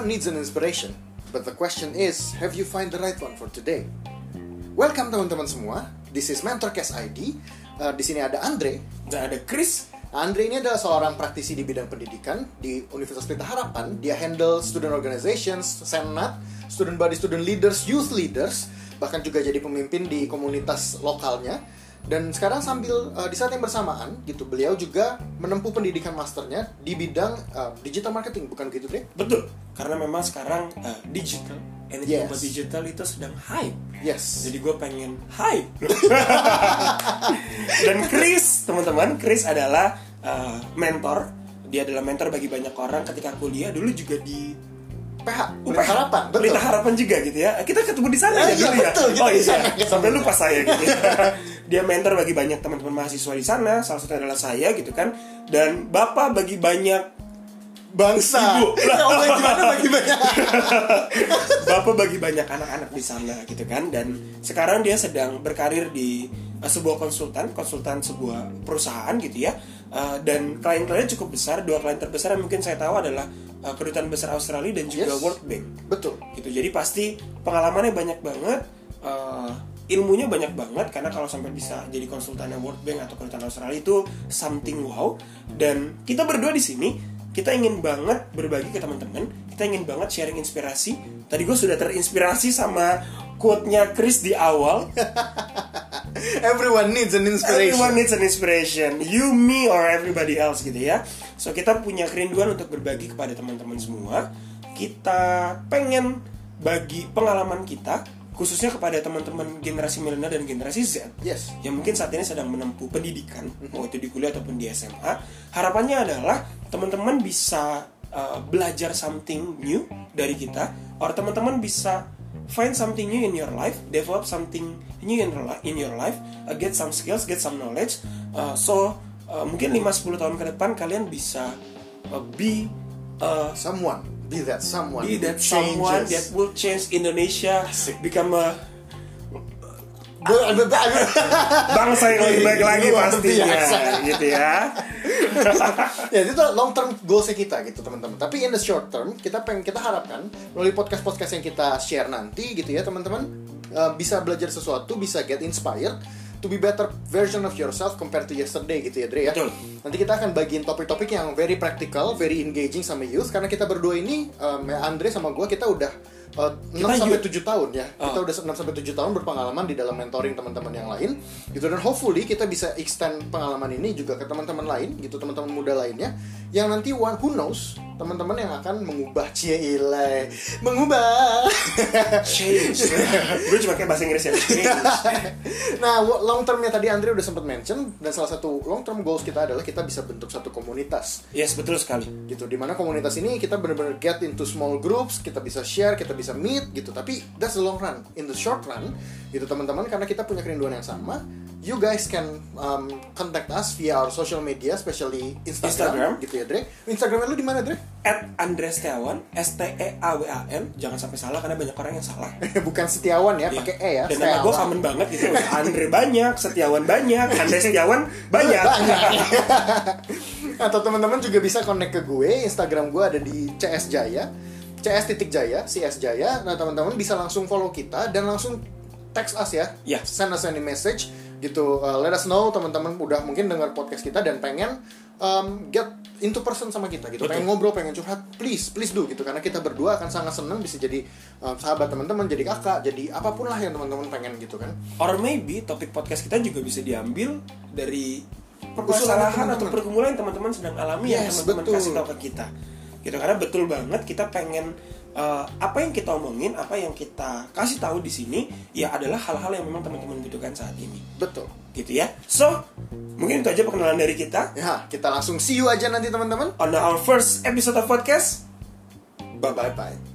Everyone needs an inspiration, but the question is, have you find the right one for today? Welcome teman-teman semua. This is Mentorcast ID. Uh, di sini ada Andre. Dan ada Chris. Andre ini adalah seorang praktisi di bidang pendidikan di Universitas Pelita Harapan. Dia handle student organizations, senat, student body, student leaders, youth leaders, bahkan juga jadi pemimpin di komunitas lokalnya. Dan sekarang sambil uh, di saat yang bersamaan gitu, beliau juga menempuh pendidikan masternya di bidang uh, digital marketing, bukan begitu deh? Betul. Karena memang sekarang uh, digital, anything Yes. digital itu sedang hype. Yes. Jadi gue pengen hype. Dan Chris, teman-teman, Chris adalah uh, mentor. Dia adalah mentor bagi banyak orang ketika kuliah. Dulu juga di PH. Pelita Harapan, betul. Pelita Harapan juga gitu ya. Kita ketemu di sana Ah, ya iya, dulu ya. betul, oh iya, sampai lupa saya gitu. Dia mentor bagi banyak teman-teman mahasiswa di sana. Salah satunya adalah saya gitu kan. Dan bapak bagi banyak Bangsa. Ibu. Ya Allah, gimana bagi banyak? Bapak bagi banyak anak-anak di sana gitu kan dan sekarang dia sedang berkarir di uh, sebuah konsultan, konsultan sebuah perusahaan gitu ya. Uh, dan klien-kliennya cukup besar, dua klien terbesar yang mungkin saya tahu adalah uh, kedutaan besar Australia dan juga Yes. World Bank. Betul. Gitu. Jadi pasti pengalamannya banyak banget, uh, ilmunya banyak banget karena kalau sampai bisa jadi konsultannya World Bank atau kedutaan Australia itu something wow. Dan kita berdua di sini kita ingin banget berbagi ke teman-teman, kita ingin banget sharing inspirasi. Tadi gue sudah terinspirasi sama quote-nya Chris di awal. Everyone needs an inspiration. Everyone needs an inspiration. You, me, or everybody else gitu ya. So kita punya kerinduan untuk berbagi kepada teman-teman semua. Kita pengen bagi pengalaman kita khususnya kepada teman-teman generasi milenial dan generasi Z Yes. yang mungkin saat ini sedang menempuh pendidikan mau itu di kuliah ataupun di SMA harapannya adalah teman-teman bisa uh, belajar something new dari kita or teman-teman bisa find something new in your life develop something new in your, li- in your life uh, get some skills get some knowledge Uh, so uh, mungkin 5-10 tahun ke depan kalian bisa uh, be uh, Someone. Be that someone. be that someone that will change Indonesia become a be- bangsa yang lebih baik lagi pastinya gitu ya. Ya itu long term goalsnya kita gitu teman-teman. Tapi in the short term kita pengen kita harapkan melalui podcast podcast yang kita share nanti gitu ya teman-teman uh, bisa belajar sesuatu bisa get inspired to be better version of yourself compared to yesterday gitu ya Dre ya Betul. nanti kita akan bagiin topik-topik yang very practical very engaging sama youth karena kita berdua ini um, ya Andre sama gue kita udah uh, 6 Kita sampai youth. 7 tahun ya kita Oh. udah 6 sampai 7 tahun berpengalaman di dalam mentoring teman-teman yang lain gitu dan hopefully kita bisa extend pengalaman ini juga ke teman-teman lain gitu teman-teman muda lainnya yang nanti one who knows teman-teman yang akan mengubah. Cie ilai mengubah. Change. Gue cuma kayak bahasa Inggris ya. Nah long termnya tadi Andre udah sempat mention dan salah satu long term goals kita adalah kita bisa bentuk satu komunitas. Yes betul sekali. Gitu di mana komunitas ini kita benar-benar get into small groups kita bisa share kita bisa meet gitu. Tapi that's the long run. In the short run gitu teman-teman karena kita punya kerinduan yang sama you guys can um, contact us via our social media especially Instagram, Instagram. gitu ya Dre. Instagramnya lu di mana Dre? At Andres Setiawan S T E A W A N. Jangan sampai salah karena banyak orang yang salah. Bukan Setiawan ya Iya. pakai E ya dan nama gue common banget gitu. Andre banyak Setiawan banyak Andres Setiawan banyak. Atau teman-teman juga bisa connect ke gue. Instagram gue ada di CS Jaya. CS titik Jaya CS Jaya. Nah teman-teman bisa langsung follow kita dan langsung text us ya. Ya. send us any message gitu Uh, let us know teman-teman udah mungkin dengar podcast kita dan pengen um, get into person sama kita gitu Betul. pengen ngobrol pengen curhat please please do gitu karena kita berdua akan sangat senang bisa jadi um, sahabat teman-teman jadi kakak jadi apa pun lah yang teman-teman pengen gitu kan or maybe topik podcast kita juga bisa diambil dari permasalahan teman-teman. atau pergumulan yang teman-teman sedang alami yang Yes, teman-teman betul. kasih tahu ke kita gitu karena betul banget kita pengen uh, apa yang kita omongin apa yang kita kasih tahu di sini ya adalah hal-hal yang memang teman-teman butuhkan saat ini. Betul. Gitu ya. So mungkin itu aja perkenalan dari kita. Ya kita langsung see you aja nanti teman-teman. On our first episode of podcast. Bye bye bye bye